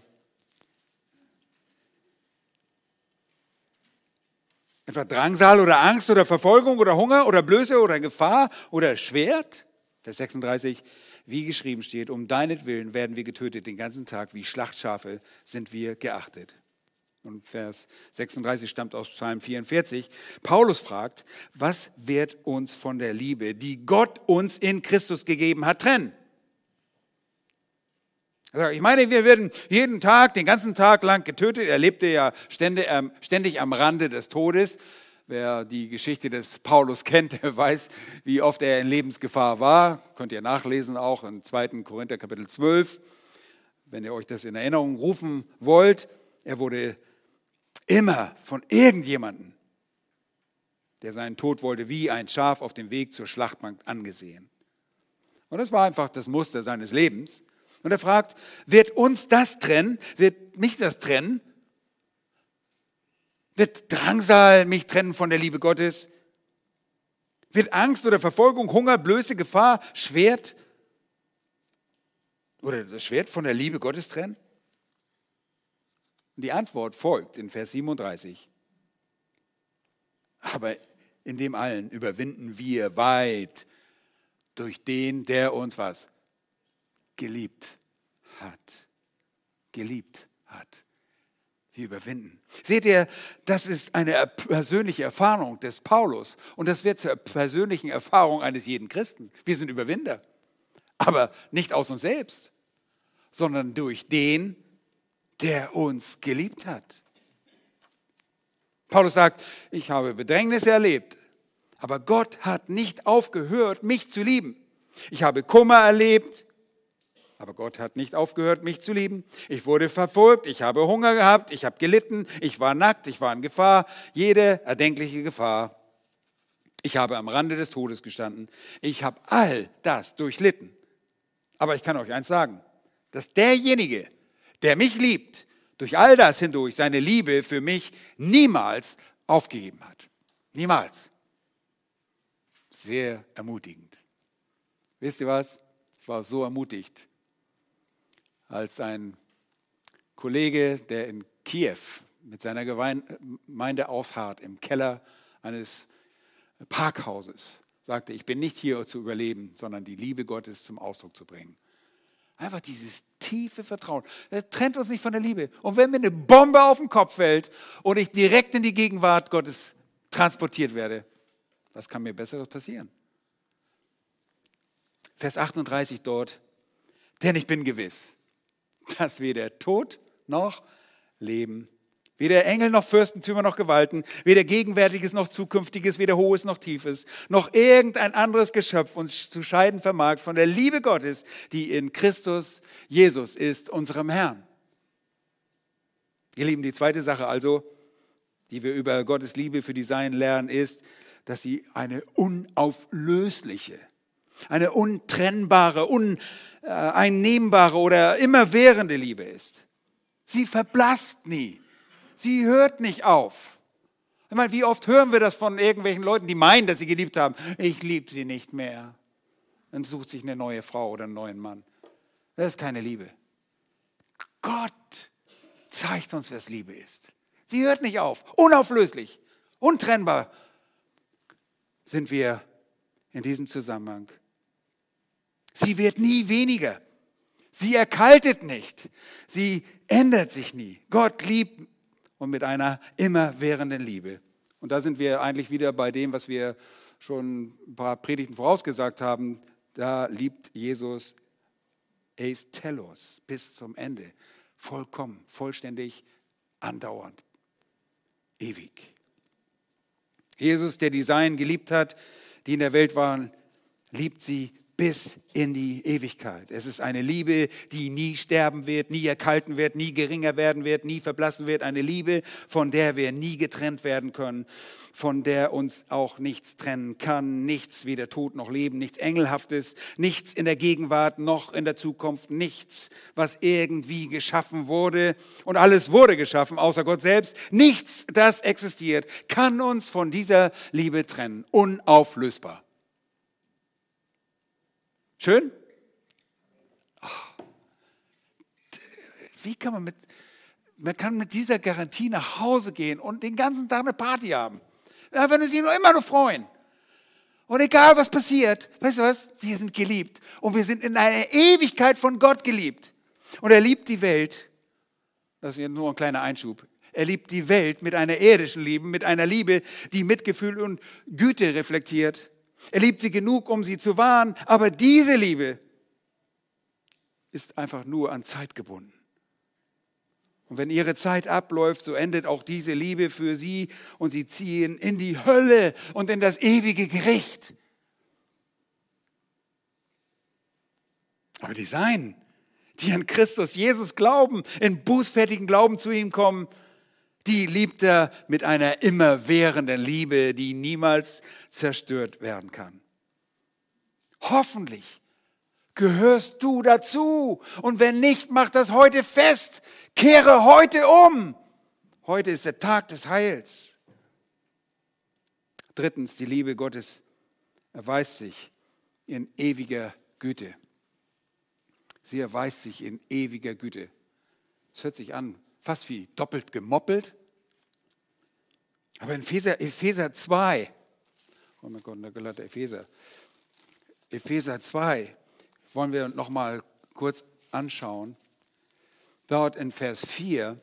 Etwa Drangsal oder Angst oder Verfolgung oder Hunger oder Blöße oder Gefahr oder Schwert? Vers 36, wie geschrieben steht, um deinetwillen werden wir getötet den ganzen Tag, wie Schlachtschafe sind wir geachtet. Und Vers 36 stammt aus Psalm 44. Paulus fragt, was wird uns von der Liebe, die Gott uns in Christus gegeben hat, trennen? Ich meine, wir werden jeden Tag, den ganzen Tag lang getötet. Er lebte ja ähm, ständig am Rande des Todes. Wer die Geschichte des Paulus kennt, der weiß, wie oft er in Lebensgefahr war. Könnt ihr nachlesen, auch im 2. Korinther Kapitel 12, wenn ihr euch das in Erinnerung rufen wollt. Er wurde immer von irgendjemandem, der seinen Tod wollte, wie ein Schaf auf dem Weg zur Schlachtbank angesehen. Und das war einfach das Muster seines Lebens. Und er fragt, wird uns das trennen? Wird mich das trennen? Wird Drangsal mich trennen von der Liebe Gottes? Wird Angst oder Verfolgung, Hunger, Blöße, Gefahr, Schwert oder das Schwert von der Liebe Gottes trennen? Und die Antwort folgt in Vers 37. Aber in dem allen überwinden wir weit durch den, der uns was? Geliebt hat. Geliebt hat. Wir überwinden. Seht ihr, das ist eine persönliche Erfahrung des Paulus und das wird zur persönlichen Erfahrung eines jeden Christen. Wir sind Überwinder, aber nicht aus uns selbst, sondern durch den, der uns geliebt hat. Paulus sagt, ich habe Bedrängnisse erlebt, aber Gott hat nicht aufgehört, mich zu lieben. Ich habe Kummer erlebt, aber Gott hat nicht aufgehört, mich zu lieben. Ich wurde verfolgt, ich habe Hunger gehabt, ich habe gelitten, ich war nackt, ich war in Gefahr, jede erdenkliche Gefahr. Ich habe am Rande des Todes gestanden. Ich habe all das durchlitten. Aber ich kann euch eins sagen, dass derjenige, der mich liebt, durch all das hindurch seine Liebe für mich niemals aufgegeben hat. Niemals. Sehr ermutigend. Wisst ihr was? Ich war so ermutigt, als ein Kollege, der in Kiew mit seiner Gemeinde ausharrt, im Keller eines Parkhauses, sagte, ich bin nicht hier zu überleben, sondern die Liebe Gottes zum Ausdruck zu bringen. Einfach dieses tiefe Vertrauen. Das trennt uns nicht von der Liebe. Und wenn mir eine Bombe auf den Kopf fällt und ich direkt in die Gegenwart Gottes transportiert werde, was kann mir Besseres passieren? Vers 38 dort, denn ich bin gewiss, dass weder Tod noch Leben, weder Engel noch Fürstentümer noch Gewalten, weder Gegenwärtiges noch Zukünftiges, weder Hohes noch Tiefes, noch irgendein anderes Geschöpf uns zu scheiden vermag von der Liebe Gottes, die in Christus Jesus ist, unserem Herrn. Ihr Lieben, die zweite Sache also, die wir über Gottes Liebe für die Seinen lernen, ist, dass sie eine unauflösliche, eine untrennbare, un äh, oder immerwährende Liebe ist. Sie verblasst nie. Sie hört nicht auf. Ich meine, wie oft hören wir das von irgendwelchen Leuten, die meinen, dass sie geliebt haben? Ich liebe sie nicht mehr. Dann sucht sich eine neue Frau oder einen neuen Mann. Das ist keine Liebe. Gott zeigt uns, was Liebe ist. Sie hört nicht auf. Unauflöslich, untrennbar sind wir in diesem Zusammenhang Sie wird nie weniger. Sie erkaltet nicht. Sie ändert sich nie. Gott liebt und mit einer immerwährenden Liebe. Und da sind wir eigentlich wieder bei dem, was wir schon ein paar Predigten vorausgesagt haben. Da liebt Jesus Eis telos bis zum Ende. Vollkommen, vollständig, andauernd, ewig. Jesus, der die Seinen geliebt hat, die in der Welt waren, liebt sie bis in die Ewigkeit. Es ist eine Liebe, die nie sterben wird, nie erkalten wird, nie geringer werden wird, nie verblassen wird. Eine Liebe, von der wir nie getrennt werden können, von der uns auch nichts trennen kann. Nichts, weder Tod noch Leben, nichts Engelhaftes, nichts in der Gegenwart noch in der Zukunft, nichts, was irgendwie geschaffen wurde. Und alles wurde geschaffen, außer Gott selbst. Nichts, das existiert, kann uns von dieser Liebe trennen. Unauflösbar. Schön? Wie kann man mit, man kann mit dieser Garantie nach Hause gehen und den ganzen Tag eine Party haben. Da werden sich nur immer nur freuen. Und egal was passiert, weißt du was? Wir sind geliebt. Und wir sind in einer Ewigkeit von Gott geliebt. Und er liebt die Welt. Das ist nur ein kleiner Einschub. Er liebt die Welt mit einer irdischen Liebe, mit einer Liebe, die Mitgefühl und Güte reflektiert. Er liebt sie genug, um sie zu wahren, aber diese Liebe ist einfach nur an Zeit gebunden. Und wenn ihre Zeit abläuft, so endet auch diese Liebe für sie und sie ziehen in die Hölle und in das ewige Gericht. Aber die Seinen, die an Christus Jesus glauben, in bußfertigen Glauben zu ihm kommen, die liebt er mit einer immerwährenden Liebe, die niemals zerstört werden kann. Hoffentlich gehörst du dazu. Und wenn nicht, mach das heute fest. Kehre heute um. Heute ist der Tag des Heils. Drittens, die Liebe Gottes erweist sich in ewiger Güte. Sie erweist sich in ewiger Güte. Es hört sich an, fast wie doppelt gemoppelt. Aber in Epheser, Epheser 2, oh mein Gott, der gelatte Epheser, Epheser 2 wollen wir noch mal kurz anschauen. Dort in Vers 4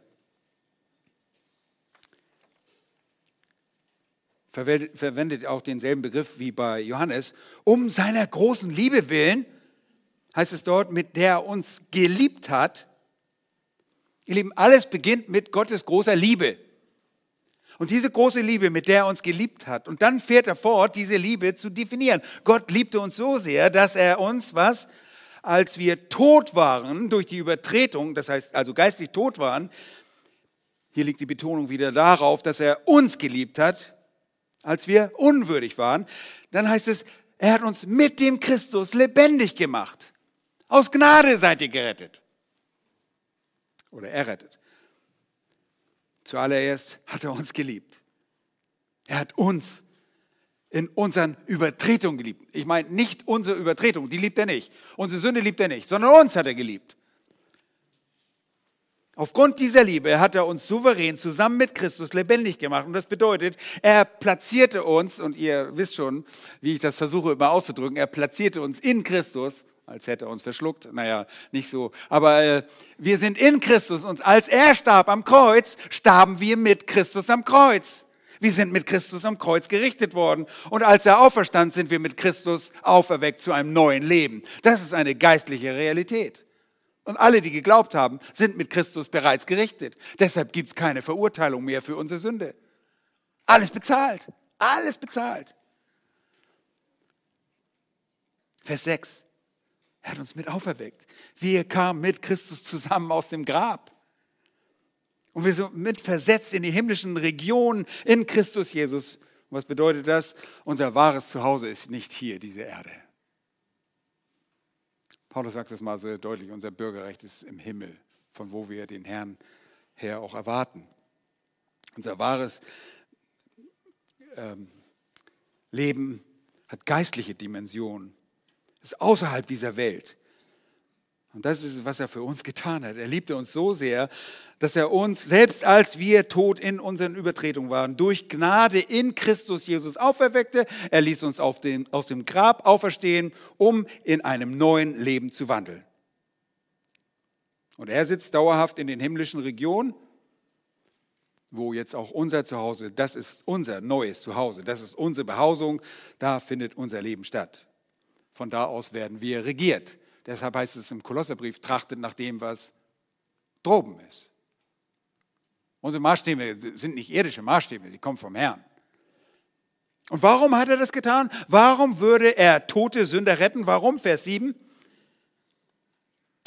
verwendet auch denselben Begriff wie bei Johannes. Um seiner großen Liebe willen, heißt es dort, mit der er uns geliebt hat. Ihr Lieben, alles beginnt mit Gottes großer Liebe. Und diese große Liebe, mit der er uns geliebt hat, und dann fährt er fort, diese Liebe zu definieren. Gott liebte uns so sehr, dass er uns, was? Als wir tot waren durch die Übertretung, das heißt also geistlich tot waren, hier liegt die Betonung wieder darauf, dass er uns geliebt hat, als wir unwürdig waren, dann heißt es, er hat uns mit dem Christus lebendig gemacht. Aus Gnade seid ihr gerettet. Oder errettet. Zuallererst hat er uns geliebt. Er hat uns in unseren Übertretungen geliebt. Ich meine nicht unsere Übertretung, die liebt er nicht. Unsere Sünde liebt er nicht, sondern uns hat er geliebt. Aufgrund dieser Liebe hat er uns souverän zusammen mit Christus lebendig gemacht. Und das bedeutet, er platzierte uns, und ihr wisst schon, wie ich das versuche immer auszudrücken, er platzierte uns in Christus als hätte er uns verschluckt. Naja, nicht so. Aber äh, wir sind in Christus und als er starb am Kreuz, starben wir mit Christus am Kreuz. Wir sind mit Christus am Kreuz gerichtet worden. Und als er auferstand, sind wir mit Christus auferweckt zu einem neuen Leben. Das ist eine geistliche Realität. Und alle, die geglaubt haben, sind mit Christus bereits gerichtet. Deshalb gibt es keine Verurteilung mehr für unsere Sünde. Alles bezahlt. Alles bezahlt. Vers 6. Er hat uns mit auferweckt. Wir kamen mit Christus zusammen aus dem Grab. Und wir sind mit versetzt in die himmlischen Regionen in Christus Jesus. Und was bedeutet das? Unser wahres Zuhause ist nicht hier, diese Erde. Paulus sagt das mal sehr deutlich, unser Bürgerrecht ist im Himmel, von wo wir den Herrn her auch erwarten. Unser wahres ähm, Leben hat geistliche Dimensionen ist außerhalb dieser Welt. Und das ist, was er für uns getan hat. Er liebte uns so sehr, dass er uns, selbst als wir tot in unseren Übertretungen waren, durch Gnade in Christus Jesus auferweckte. Er ließ uns dem, aus dem Grab auferstehen, um in einem neuen Leben zu wandeln. Und er sitzt dauerhaft in den himmlischen Regionen, wo jetzt auch unser Zuhause, das ist unser neues Zuhause, das ist unsere Behausung, da findet unser Leben statt. Von da aus werden wir regiert. Deshalb heißt es im Kolosserbrief, trachtet nach dem, was droben ist. Unsere Maßstäbe sind nicht irdische Maßstäbe, sie kommen vom Herrn. Und warum hat er das getan? Warum würde er tote Sünder retten? Warum? Vers 7.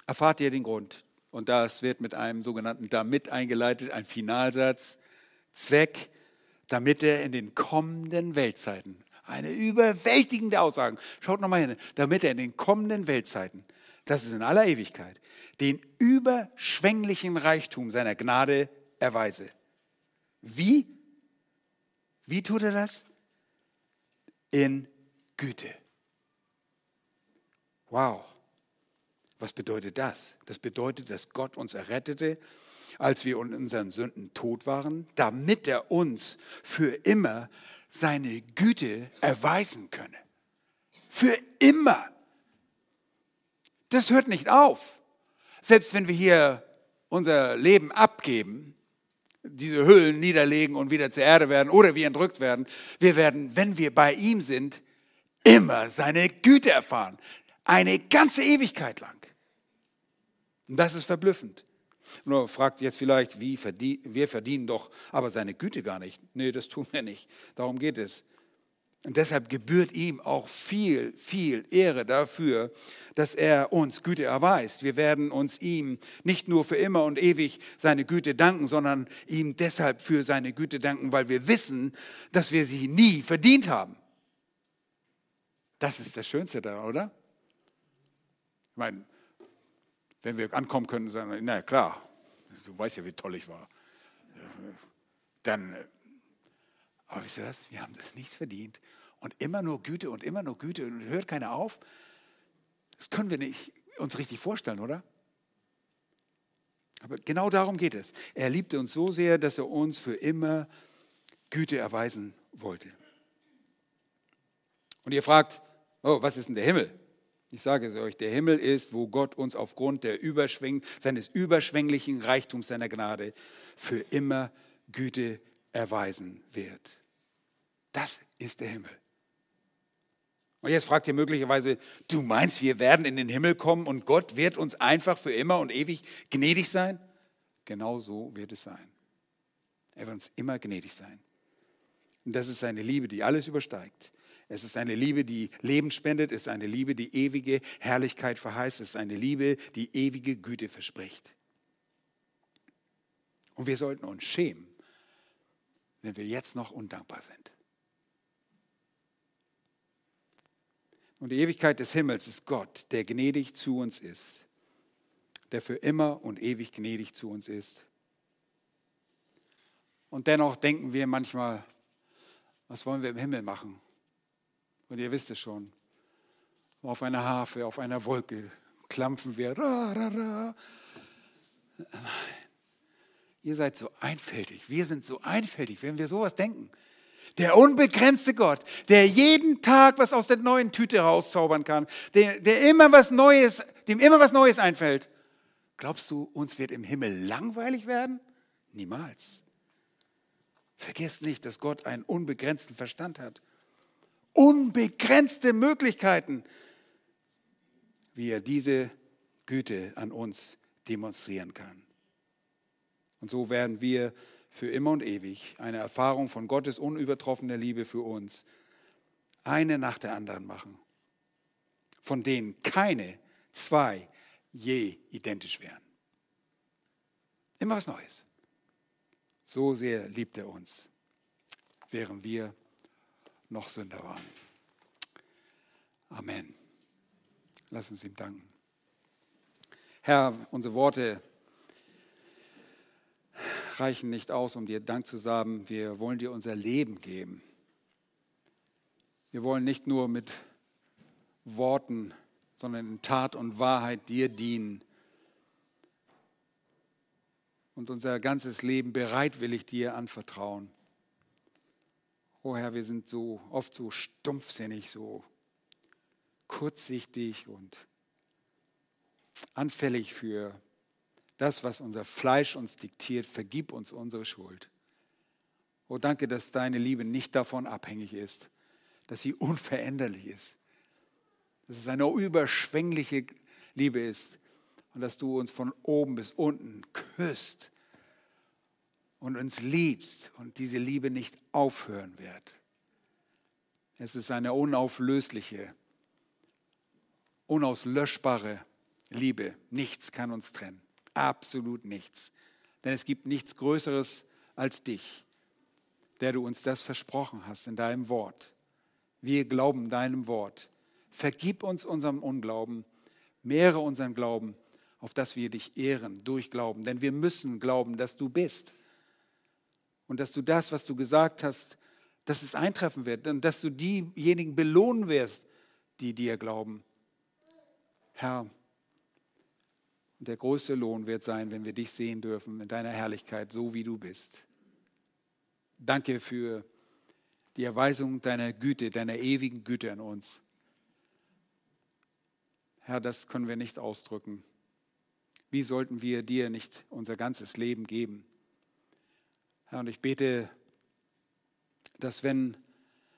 Erfahrt ihr den Grund. Und das wird mit einem sogenannten damit eingeleitet, ein Finalsatz. Zweck, damit er in den kommenden Weltzeiten eine überwältigende Aussage. Schaut nochmal hin, damit er in den kommenden Weltzeiten, das ist in aller Ewigkeit, den überschwänglichen Reichtum seiner Gnade erweise. Wie? Wie tut er das? In Güte. Wow. Was bedeutet das? Das bedeutet, dass Gott uns errettete, als wir in unseren Sünden tot waren, damit er uns für immer seine Güte erweisen könne. Für immer. Das hört nicht auf. Selbst wenn wir hier unser Leben abgeben, diese Hüllen niederlegen und wieder zur Erde werden oder wir entrückt werden, wir werden, wenn wir bei ihm sind, immer seine Güte erfahren. Eine ganze Ewigkeit lang. Und das ist verblüffend. Nur fragt jetzt vielleicht, wie verdien, wir verdienen doch aber seine Güte gar nicht. Nee, das tun wir nicht. Darum geht es. Und deshalb gebührt ihm auch viel, viel Ehre dafür, dass er uns Güte erweist. Wir werden uns ihm nicht nur für immer und ewig seine Güte danken, sondern ihm deshalb für seine Güte danken, weil wir wissen, dass wir sie nie verdient haben. Das ist das Schönste daran, oder? Ich meine, wenn wir ankommen können und sagen, na klar, du weißt ja, wie toll ich war, dann aber wisst ihr was? Wir haben das nichts verdient. Und immer nur Güte und immer nur Güte und hört keiner auf. Das können wir nicht uns richtig vorstellen, oder? Aber genau darum geht es. Er liebte uns so sehr, dass er uns für immer Güte erweisen wollte. Und ihr fragt, oh, was ist denn der Himmel? Ich sage es euch, der Himmel ist, wo Gott uns aufgrund der Überschwing, seines überschwänglichen Reichtums seiner Gnade für immer Güte erweisen wird. Das ist der Himmel. Und jetzt fragt ihr möglicherweise, du meinst, wir werden in den Himmel kommen und Gott wird uns einfach für immer und ewig gnädig sein? Genau so wird es sein. Er wird uns immer gnädig sein. Und das ist eine Liebe, die alles übersteigt. Es ist eine Liebe, die Leben spendet. Es ist eine Liebe, die ewige Herrlichkeit verheißt. Es ist eine Liebe, die ewige Güte verspricht. Und wir sollten uns schämen, wenn wir jetzt noch undankbar sind. Und die Ewigkeit des Himmels ist Gott, der gnädig zu uns ist, der für immer und ewig gnädig zu uns ist. Und dennoch denken wir manchmal, was wollen wir im Himmel machen? Und ihr wisst es schon, auf einer Harfe, auf einer Wolke klampfen wir. Ra, ra, ra. Ihr seid so einfältig. Wir sind so einfältig, wenn wir sowas denken. Der unbegrenzte Gott, der jeden Tag was aus der neuen Tüte rauszaubern kann, der, der immer was Neues, dem immer was Neues einfällt. Glaubst du, uns wird im Himmel langweilig werden? Niemals. Vergiss nicht, dass Gott einen unbegrenzten Verstand hat. Unbegrenzte Möglichkeiten, wie er diese Güte an uns demonstrieren kann. Und so werden wir für immer und ewig eine Erfahrung von Gottes unübertroffener Liebe für uns, eine nach der anderen machen, von denen keine zwei je identisch wären. Immer was Neues. So sehr liebt er uns, während wir noch Sünder waren. Amen. Lass uns ihm danken. Herr, unsere Worte reichen nicht aus, um dir Dank zu sagen. Wir wollen dir unser Leben geben. Wir wollen nicht nur mit Worten, sondern in Tat und Wahrheit dir dienen und unser ganzes Leben bereitwillig dir anvertrauen. Oh Herr, wir sind so oft so stumpfsinnig, so kurzsichtig und anfällig für das, was unser Fleisch uns diktiert, vergib uns unsere Schuld. Oh, danke, dass deine Liebe nicht davon abhängig ist, dass sie unveränderlich ist, dass es eine überschwängliche Liebe ist und dass du uns von oben bis unten küsst und uns liebst und diese Liebe nicht aufhören wird. Es ist eine unauflösliche, unauslöschbare Liebe. Nichts kann uns trennen. Absolut nichts. Denn es gibt nichts Größeres als dich, der du uns das versprochen hast in deinem Wort. Wir glauben deinem Wort. Vergib uns unserem Unglauben, mehre unseren Glauben, auf dass wir dich ehren durch Glauben. Denn wir müssen glauben, dass du bist. Und dass du das, was du gesagt hast, dass es eintreffen wird. Und dass du diejenigen belohnen wirst, die dir glauben. Herr, der größte Lohn wird sein, wenn wir dich sehen dürfen in deiner Herrlichkeit, so wie du bist. Danke für die Erweisung deiner Güte, deiner ewigen Güte an uns. Herr, das können wir nicht ausdrücken. Wie sollten wir dir nicht unser ganzes Leben geben? Herr, und ich bete, dass wenn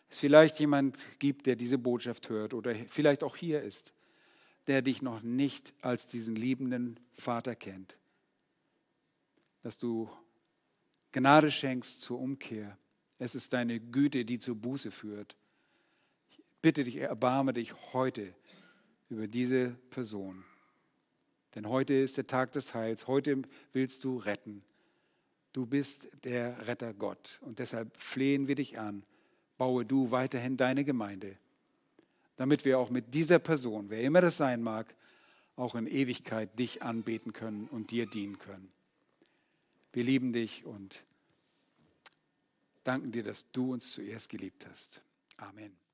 es vielleicht jemand gibt, der diese Botschaft hört oder vielleicht auch hier ist, der dich noch nicht als diesen liebenden Vater kennt. Dass du Gnade schenkst zur Umkehr. Es ist deine Güte, die zur Buße führt. Ich bitte dich, erbarme dich heute über diese Person. Denn heute ist der Tag des Heils. Heute willst du retten. Du bist der Retter Gott. Und deshalb flehen wir dich an. Baue du weiterhin deine Gemeinde, damit wir auch mit dieser Person, wer immer das sein mag, auch in Ewigkeit dich anbeten können und dir dienen können. Wir lieben dich und danken dir, dass du uns zuerst geliebt hast. Amen.